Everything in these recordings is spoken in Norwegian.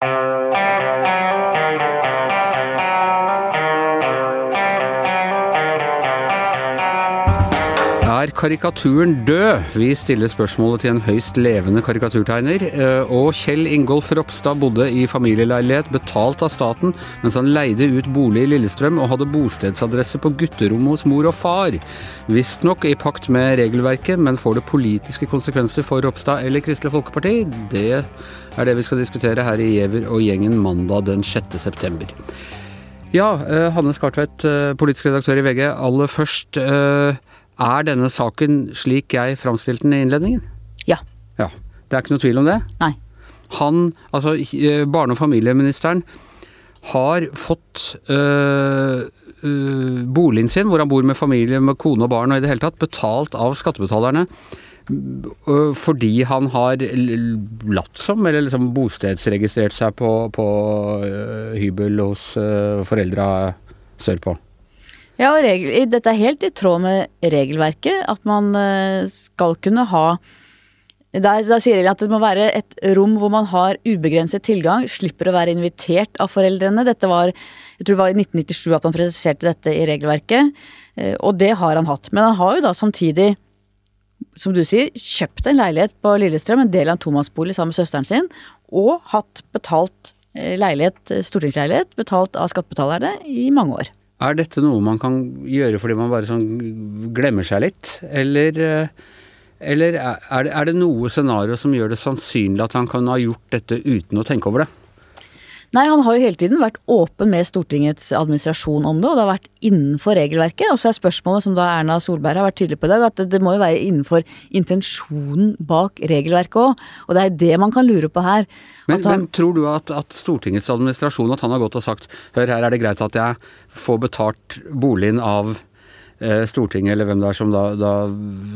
Uh... Er karikaturen død? Vi stiller spørsmålet til en høyst levende karikaturtegner. Eh, Og Kjell Ingolf Ropstad bodde i familieleilighet betalt av staten, mens han leide ut bolig i Lillestrøm og hadde bostedsadresse på gutterommet hos mor og far. Visstnok i pakt med regelverket, men får det politiske konsekvenser for Ropstad eller Kristelig Folkeparti? Det er det vi skal diskutere her i Giæver og gjengen mandag den 6. september. Ja, eh, Hanne Skartveit, eh, politisk redaktør i VG. Aller først. Er denne saken slik jeg framstilte den i innledningen? Ja. Ja. Det er ikke noe tvil om det? Nei. Han, altså eh, barne- og familieministeren, har fått øh, øh, boligen sin, hvor han bor med familie, med kone og barn og i det hele tatt, betalt av skattebetalerne øh, fordi han har latt som, eller liksom bostedsregistrert seg på, på hybel hos foreldra sørpå. Ja, og regel, dette er helt i tråd med regelverket, at man eh, skal kunne ha da, sier reglene at det må være et rom hvor man har ubegrenset tilgang, slipper å være invitert av foreldrene. Dette var, jeg tror det var i 1997 at man presiserte dette i regelverket, eh, og det har han hatt. Men han har jo da samtidig, som du sier, kjøpt en leilighet på Lillestrøm, en del av en tomannsbolig sammen med søsteren sin, og hatt betalt eh, leilighet, stortingsleilighet, betalt av skattebetalerne i mange år. Er dette noe man kan gjøre fordi man bare sånn glemmer seg litt, eller, eh, eller er det, er det noe scenario som gjør det sannsynlig at han kan ha gjort dette uten å tenke over det? Nei, han har jo hele tiden vært åpen med Stortingets administrasjon om det, og det har vært innenfor regelverket. Og så er spørsmålet, som da Erna Solberg har vært tydelig på i dag, at det, må jo være innenfor intensjonen bak regelverket òg. Og det er det man kan lure på her. Men, han, men tror du at, at Stortingets administrasjon at han har gått og sagt hør her er det greit at jeg får betalt boligen av Stortinget, eller hvem det er som da, da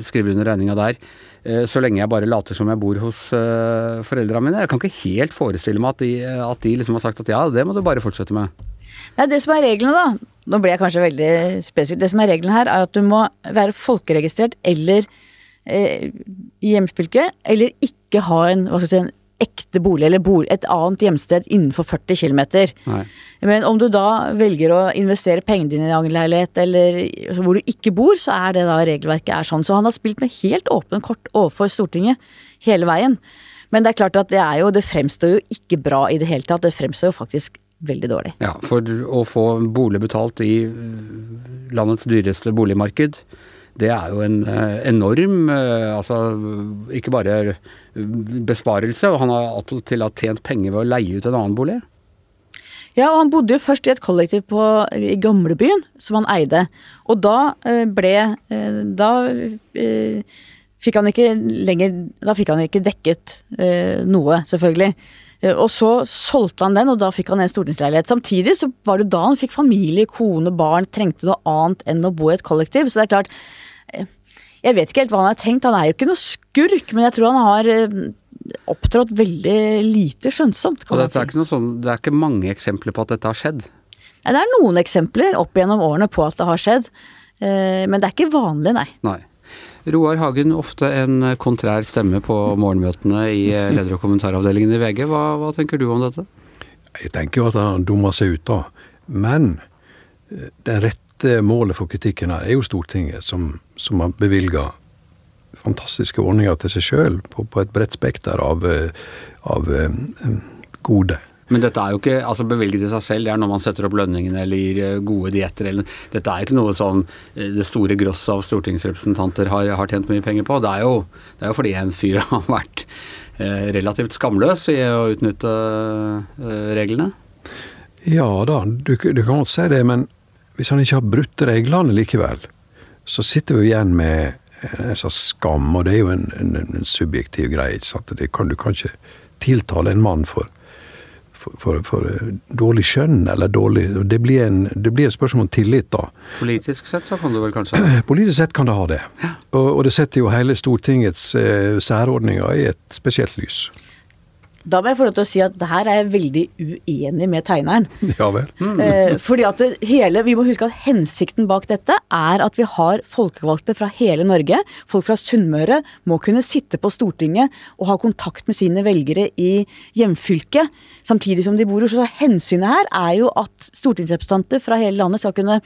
skriver under regninga der, eh, så lenge jeg bare later som jeg bor hos eh, foreldra mine? Jeg kan ikke helt forestille meg at de, at de liksom har sagt at ja, det må du bare fortsette med. Nei, det som er reglene, da Nå ble jeg kanskje veldig spesifikk. Det som er reglene her, er at du må være folkeregistrert eller eh, hjemfylket, eller ikke ha en, hva skal jeg si, en ekte bolig eller bolig, et annet hjemsted innenfor 40 km. Men om du da velger å investere pengene dine i en leilighet eller hvor du ikke bor, så er det da regelverket er sånn. Så han har spilt med helt åpne kort overfor Stortinget hele veien. Men det er klart at det er jo, det fremstår jo ikke bra i det hele tatt. Det fremstår jo faktisk veldig dårlig. Ja, for å få bolig betalt i landets dyreste boligmarked, det er jo en eh, enorm eh, Altså ikke bare besparelse, og han har attpåtil tjent penger ved å leie ut en annen bolig. Ja, og han bodde jo først i et kollektiv på, i gamlebyen, som han eide. Og da eh, ble eh, Da eh, fikk han ikke lenger Da fikk han ikke dekket eh, noe, selvfølgelig. Eh, Og så solgte han den, og da fikk han en stortingsleilighet. Samtidig så var det da han fikk familie, kone, barn, trengte noe annet enn å bo i et kollektiv. Så det er klart eh, Jeg vet ikke helt hva han har tenkt. Han er jo ikke noe skurk, men jeg tror han har eh, opptrådt veldig lite skjønnsomt. Kan man dette er sånn, det er ikke mange eksempler på at dette har skjedd. Nei, Det er noen eksempler opp gjennom årene på at det har skjedd, men det er ikke vanlig, nei. Nei. Roar Hagen, ofte en kontrær stemme på morgenmøtene i eh, leder- og kommentaravdelingen i VG. Hva, hva tenker du om dette? Jeg tenker jo at han dummer seg ut, da. Men eh, det rette målet for kritikken her er jo Stortinget, som, som har bevilga fantastiske ordninger til seg sjøl på, på et bredt spekter av, eh, av gode. Men dette er jo ikke altså bevilget i seg selv, det er når man setter opp lønningene eller gir eh, gode dietter eller Dette er ikke noe som eh, det store gross av stortingsrepresentanter har, har tjent mye penger på. Det er, jo, det er jo fordi en fyr har vært eh, relativt skamløs i å utnytte reglene. Ja da, du, du kan godt si det, men hvis han ikke har brutt reglene likevel, så sitter vi igjen med en slags skam, og det er jo en, en, en subjektiv greie. ikke sant? Kan, du kan ikke tiltale en mann for, for, for, eh, dårlig skjønn, eller dårlig det blir, en, det blir et spørsmål om tillit, da. Politisk sett så kan du vel kanskje Politisk sett kan det ha det. Og, og det setter jo hele Stortingets eh, særordninger i et spesielt lys. Da må jeg få lov til å si at det her er jeg veldig uenig med tegneren. Ja vel. Eh, fordi at det hele, Vi må huske at hensikten bak dette er at vi har folkevalgte fra hele Norge. Folk fra Sunnmøre må kunne sitte på Stortinget og ha kontakt med sine velgere i hjemfylket, samtidig som de bor i Så hensynet her er jo at stortingsrepresentanter fra hele landet skal kunne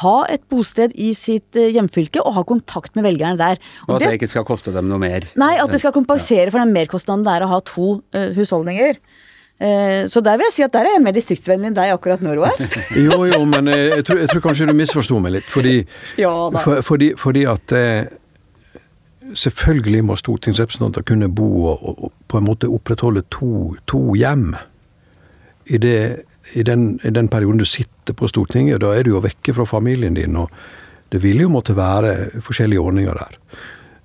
ha et bosted i sitt eh, hjemfylke og ha kontakt med velgerne der. Og at det ikke skal koste dem noe mer. Nei, at det skal kompensere for den merkostnaden det er å ha to eh, husholdninger. Eh, så der vil jeg si at der er jeg mer distriktsvennlig enn deg akkurat nå, Roar. Jo, jo, men eh, jeg tror, jeg tror kanskje du misforsto meg litt. Fordi, Ja for, fordi, fordi at eh, Selvfølgelig må stortingsrepresentanter kunne bo og, og på en måte opprettholde to, to hjem. I, det, i, den, I den perioden du sitter på Stortinget, da er du jo vekke fra familien din. og Det vil jo måtte være forskjellige ordninger der.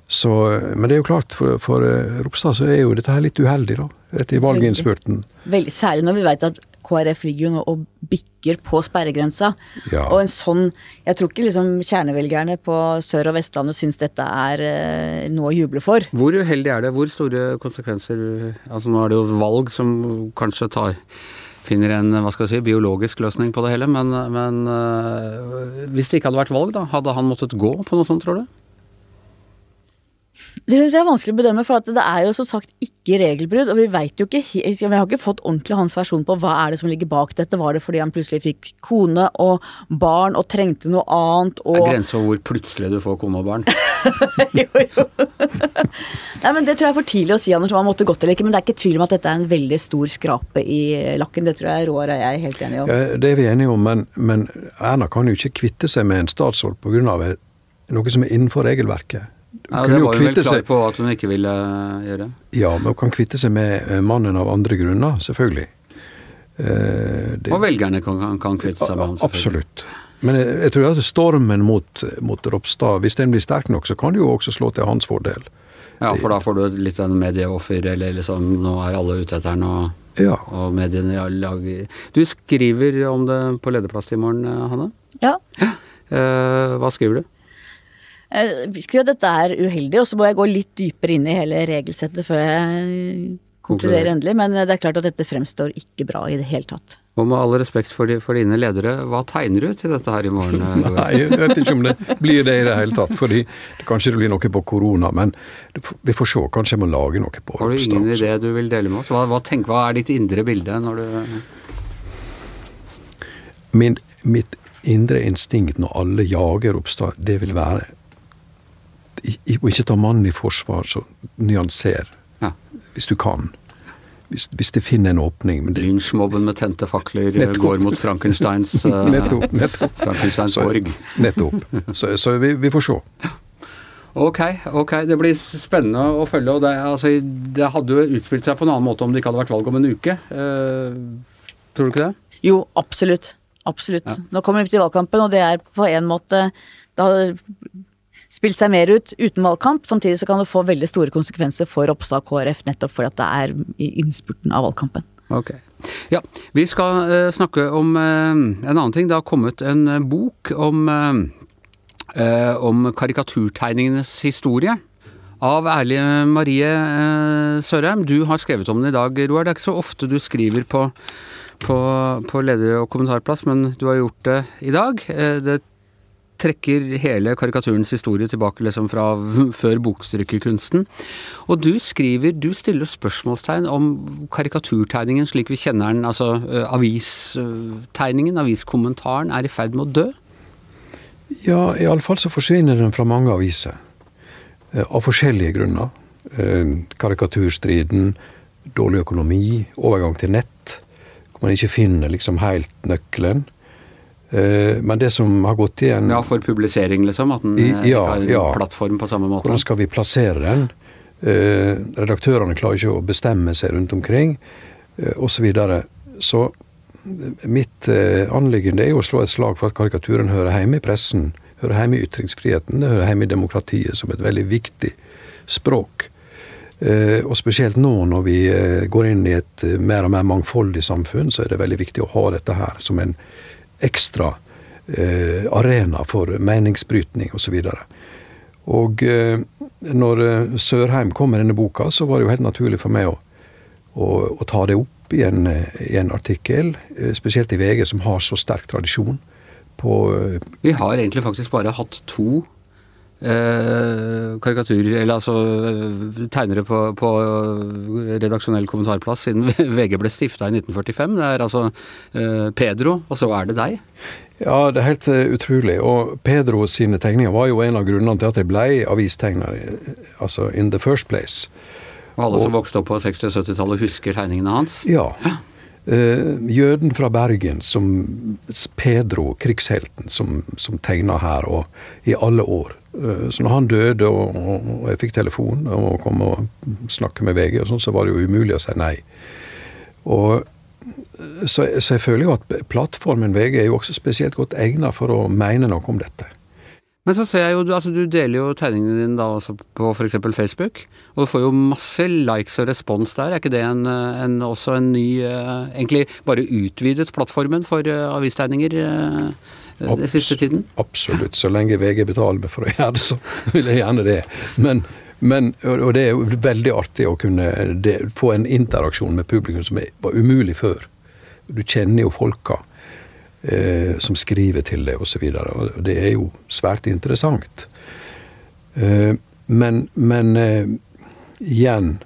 Så, men det er jo klart, for, for eh, Ropstad så er jo dette her litt uheldig, da. Etter valginnspurten. Veldig, særlig når vi vet at KrF ligger jo nå og bikker på sperregrensa. Ja. Og en sånn Jeg tror ikke liksom kjernevelgerne på Sør- og Vestlandet syns dette er eh, noe å juble for. Hvor uheldig er det? Hvor store konsekvenser Altså Nå er det jo valg som kanskje tar finner en hva skal jeg si, biologisk løsning på det hele, men, men øh, hvis det ikke hadde vært valg, da, hadde han måttet gå på noe sånt, tror du? Det syns jeg er vanskelig å bedømme, for at det er jo som sagt ikke regelbrudd. Og vi veit jo ikke helt Vi har ikke fått ordentlig hans versjon på hva er det som ligger bak dette. Var det fordi han plutselig fikk kone og barn og trengte noe annet Det er og grenser for hvor plutselig du får kone og barn. jo, jo. Nei, men Det tror jeg er for tidlig å si Anders, om han måtte gått eller ikke. Men det er ikke tvil om at dette er en veldig stor skrape i lakken. Det tror jeg Roar og jeg er helt enige om. Ja, det er vi enige om, men, men Erna kan jo ikke kvitte seg med en statsråd pga. noe som er innenfor regelverket. Ja, kunne det var hun vel klar seg- på at hun ikke ville gjøre. Ja, men hun kan kvitte seg med eh, mannen av andre grunner, selvfølgelig. Eh, det- Og velgerne kan, kan, kvitte seg med ham. Absolutt. Men jeg, jeg tror at stormen mot, mot Ropstad, hvis den blir sterk nok, så kan det jo også slå til hans fordel. Ja, for da får du litt en medieoffer, eller liksom nå er alle ute etter den, og, Ja. og mediene lager Du skriver om det på lederplass i morgen, eh, Hanne. Ja. Eh, hva skriver du? Eh, Vi at dette er uheldig, og så må jeg gå litt dypere inn i hele regelsettet før jeg konkluderer endelig. Men det er klart at dette fremstår ikke bra i det hele tatt. Og med all respekt for, de, for dine ledere, hva tegner du til dette her i morgen? eh, Nei, jeg vet ikke om det blir det i det hele tatt. fordi det, Kanskje det blir noe på korona, men det, vi får se. Kanskje jeg må lage noe på Har du ingen idé du vil dele med oss? Hva, hva, tenk, hva er ditt indre bilde når du Min, mitt indre instinkt når alle jager Ropstad, det vil være i- ikke ta mannen i forsvar, så nyanser, Ja. hvis du kan. Hvis, hvis det finner en åpning. Men det, Lynsjmobben med tente fakler eh, Nettopp. går mot Frankensteins eh, nettopp. nettopp. Frankensteins Så, borg. nettopp. Så, så vi, vi får se. Ok, ok. Det blir spennende å følge. og Det, altså, det hadde jo utspilt seg på en annen måte om det ikke hadde vært valg om en uke. Uh, tror du ikke det? Jo, absolutt. Absolutt. Ja. Nå kommer vi til valgkampen, og det er på en måte da spilt seg mer ut uten valgkamp. Samtidig så kan det få veldig store konsekvenser for Ropstad KrF, nettopp fordi at det er i innspurten av valgkampen. Ok. Ja, vi skal uh, snakke om uh, en annen ting. Det har kommet en uh, bok om, om karikaturtegningenes historie. Av Ærlige Marie Sørheim. Du har skrevet om den i dag, Roar. Det er ikke så ofte du skriver på, på, på leder- og kommentarplass, men du har gjort det i dag. Det trekker hele karikaturens historie tilbake liksom fra før bokstrykkerkunsten. Og du skriver, du stiller spørsmålstegn om karikaturtegningen slik vi kjenner den, altså eh, avistegningen, aviskommentaren, er i ferd med å dø. Ja, iallfall så forsvinner den fra mange aviser. Eh, Av forskjellige grunner. Eh, Karikaturstriden, dårlig økonomi, overgang til nett. Hvor man ikke finner liksom helt nøkkelen. Eh, Men det som har gått igjen Ja, for publisering, liksom. At den I- eh, ja, ikke har en ja. plattform på samme måte. Hvordan skal vi plassere den? Eh, redaktørene klarer ikke å bestemme seg rundt omkring, osv. Så, videre. så mitt anliggende er jo å slå et slag for at karikaturen hører hjemme i pressen. Hører hjemme i ytringsfriheten, det hører hjemme i demokratiet som et veldig viktig språk. Og spesielt nå når vi går inn i et mer og mer mangfoldig samfunn, så er det veldig viktig å ha dette her som en ekstra eh, arena for meningsbrytning osv. Og eh, når eh, Sørheim kom med denne boka, så var det jo helt naturlig for meg å, å, å ta det opp i en, i en artikkel, eh, spesielt i VG, som har så sterk tradisjon på eh, Vi har egentlig faktisk bare hatt to eh, karikaturer, eller altså eh, tegnere på, på redaksjonell kommentarplass siden VG ble stifta i 1945. Det er altså eh, Pedro, og så er det deg. Ja, det er helt uh, utrolig. Og Pedro sine tegninger var jo en av grunnene til at jeg ble avistegner, altså in the first place. Og alle som vokste opp på 60- og 70-tallet husker tegningene hans? Ja. Uh, jøden fra Bergen, som Pedro, krigshelten, som, som tegna her og, i alle år. Uh, så når han døde og, og, jeg fikk telefon og kom og snakke med VG, og sånn, så var det jo umulig å si nei. Og så, så, jeg føler jo at plattformen VG er jo også spesielt godt egnet for å mene noe om dette. Men så ser jeg jo, altså du deler jo tegningene dine da også på f.eks. Facebook, og du får jo masse likes og respons der. Er ikke det en, en, også en ny, egentlig bare utvidet plattformen for avistegninger den siste tiden? Absolutt. Så lenge VG betaler meg for å gjøre det, så vil jeg gjerne det. Men men, og det er jo veldig artig å kunne det, få en interaksjon med publikum som var umulig før. Du kjenner jo folka eh, som skriver til deg, osv. Det er jo svært interessant. Eh, men, men eh, igjen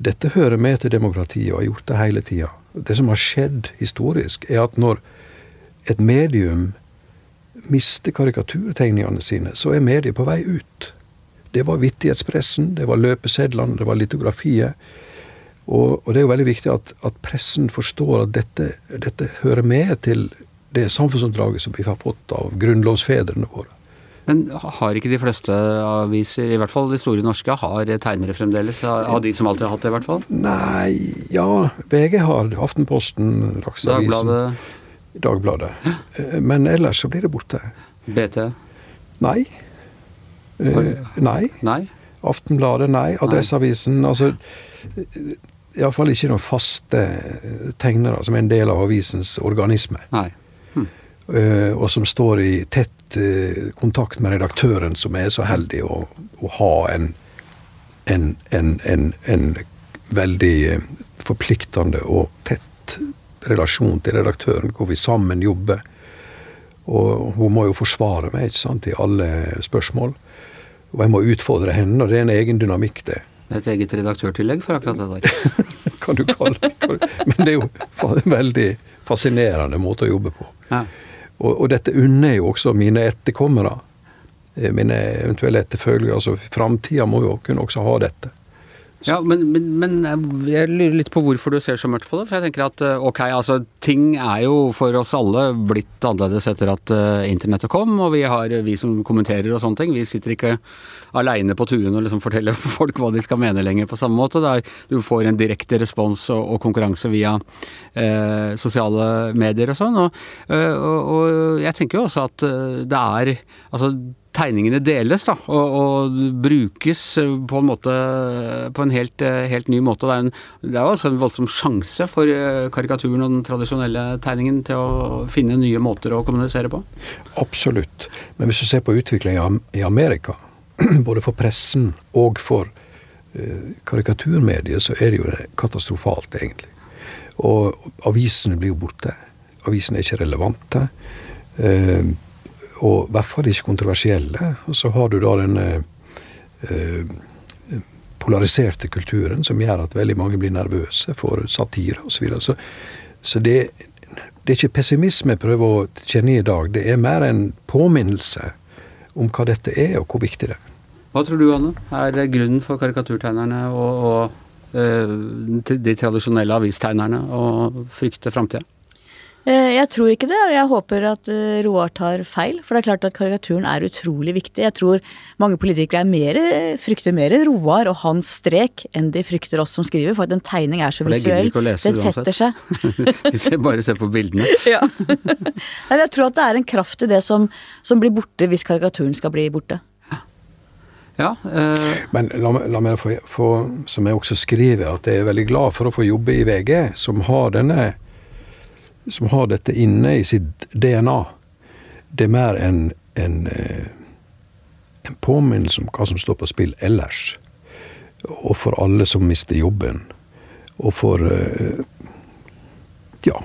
Dette hører med til demokratiet og har gjort det hele tida. Det som har skjedd historisk, er at når et medium mister karikaturtegningene sine, så er mediet på vei ut. Det var Vittighetspressen, det var løpesedlene, det var litografiet. Og, og, det er jo veldig viktig at, at pressen forstår at dette, dette, hører med til det samfunnsoppdraget som vi har fått av grunnlovsfedrene våre. Men har ikke de fleste aviser, i hvert fall de store norske, har tegnere fremdeles? Av de som alltid har hatt det, i hvert fall? Nei, ja. VG har Aftenposten, Dagsavisen. Dagbladet? Dagbladet. Men ellers så blir det borte. BT? Nei. Eh, nei. nei. Aftenbladet, nei. Adresseavisen. Altså iallfall ikke noen faste tegnere som er en del av avisens organisme. Hm. Eh, og som står i tett eh, kontakt med redaktøren, som er så heldig å, å ha en, en, en, en veldig forpliktende og tett relasjon til redaktøren, hvor vi sammen jobber. Og hun må jo forsvare meg ikke sant, i alle spørsmål. Og jeg må utfordre henne, og det er en egen dynamikk, det. Et eget redaktørtillegg for akkurat det der. kan du kalle det. Men det er jo en veldig fascinerende måte å jobbe på. Ja. Og, og, dette unner jo også mine etterkommere. Mine eventuelle etterfølgere. Altså framtida må jo kunne også ha dette. Ja, men, men, men, jeg lurer litt på hvorfor du ser så mørkt på det. For jeg tenker at ok, altså ting er jo for oss alle blitt annerledes etter at uh, internettet kom, og vi har vi som kommenterer og sånne ting. Vi sitter ikke aleine på tuen og liksom forteller folk hva de skal mene lenger på samme måte. Der du får en direkte respons og, og konkurranse via uh, sosiale medier og sånn. Og, uh, og, og, jeg tenker jo også at det er Altså tegningene deles da, og, og, brukes på en måte på en helt, helt ny måte. Det er, en, det er også en voldsom sjanse for karikaturen og den tradisjonelle tegningen til å finne nye måter å kommunisere på? Absolutt. Men hvis du ser på utviklinga i Amerika, både for pressen og for karikaturmediet, så er det jo katastrofalt, egentlig. Og avisene blir jo borte. Avisene er ikke relevante. Uh, og i hvert fall ikke kontroversielle. Og så har du da denne eh, polariserte kulturen som gjør at veldig mange blir nervøse for satire osv. Så, videre. så Så det, det er ikke pessimisme jeg prøver å kjenne i dag. Det er mer en påminnelse om hva dette er, og hvor viktig det er. Hva tror du, Anne, er grunnen for karikaturtegnerne og, og øh, de tradisjonelle avistegnerne å frykte framtida? Eh, jeg tror ikke det, og jeg håper at eh, Roar tar feil. For det er klart at karikaturen er utrolig viktig. Jeg tror mange politikere mer, frykter mer Roar og hans strek enn de frykter oss som skriver, for at en tegning er så visuell. Den setter seg. Bare ser på bildene. ja. jeg tror at det er en kraft i det som, som blir borte hvis karikaturen skal bli borte. Ja, øh... Men la, la meg få, få, som jeg også skriver, at jeg er veldig glad for å få jobbe i VG, som har denne som har dette inne i sitt DNA, det er mer en, en, eh, en påminnelse om hva som står på spill ellers. Og for alle som mister jobben. og for eh, ja,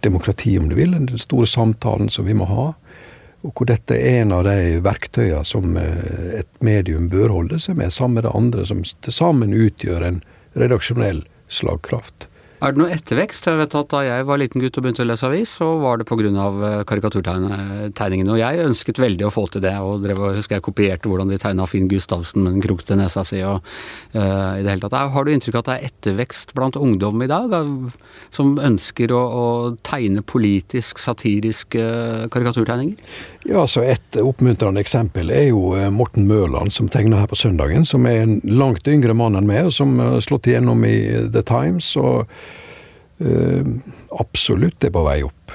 demokrati, om du vil. Den store samtalen som vi må ha. Og hvor dette er en av de verktøyene som eh, et medium bør holde seg med, sammen med det andre, som til sammen utgjør en redaksjonell slagkraft. Er det noe ettervekst? Jeg vet at Da jeg var liten gutt og begynte å lese avis, så var det pga. Eh, karikaturtegningene. Og jeg ønsket veldig å få til det. og drev, husker Jeg kopierte hvordan de tegna Finn Gustavsen med den krokete nesa si. og uh, i det hele tatt. Har du inntrykk av at det er ettervekst blant ungdom i dag, som ønsker å, å tegne politisk, satiriske karikaturtegninger? Ja, så Et oppmuntrende eksempel er jo eh, Morten Mørland, som tegner her på søndagen. Som er en langt yngre mann enn meg, og som har slått igjennom i The Times. og absolutt er på vei opp.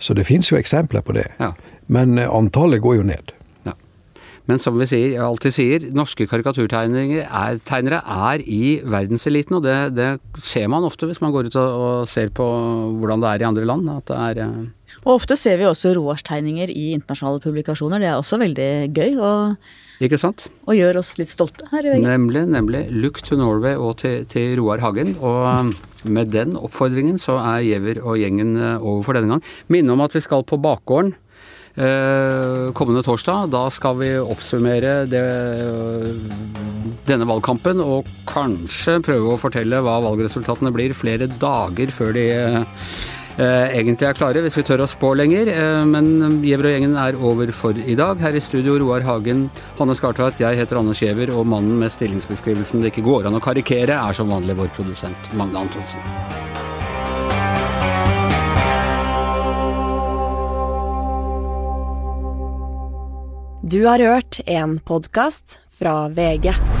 Så det fins jo eksempler på det. Ja. Men uh, antallet går jo ned. Ja. Men som vi sier, alltid sier, norske karikaturtegnere er, er i verdenseliten. Og det, det, ser man ofte hvis man går ut og, og, ser på hvordan det er i andre land. at det er... Uh, og ofte ser vi også Roars-tegninger i internasjonale publikasjoner. Det er også veldig gøy. Og, Ikke sant? og gjør oss litt stolte her i VG. Nemlig. nemlig. Look to Norway og til, til Roar Hagen. Og med den oppfordringen så er Giæver og gjengen uh, over for denne gang. Minne om at vi skal på bakgården. Eh, kommende torsdag. Da skal vi oppsummere det, denne valgkampen og kanskje prøve å fortelle hva valgresultatene blir flere dager før de eh, Eh, egentlig er klare, hvis vi tør å spå lenger. Eh, men Giæver og gjengen er over for i dag. Her i studio Roar Hagen, Hanne Skartveit, jeg heter Anders Giæver, og mannen med stillingsbeskrivelsen det ikke går an å karikere, er som vanlig vår produsent Magne Antonsen. Du har hørt en podkast fra VG.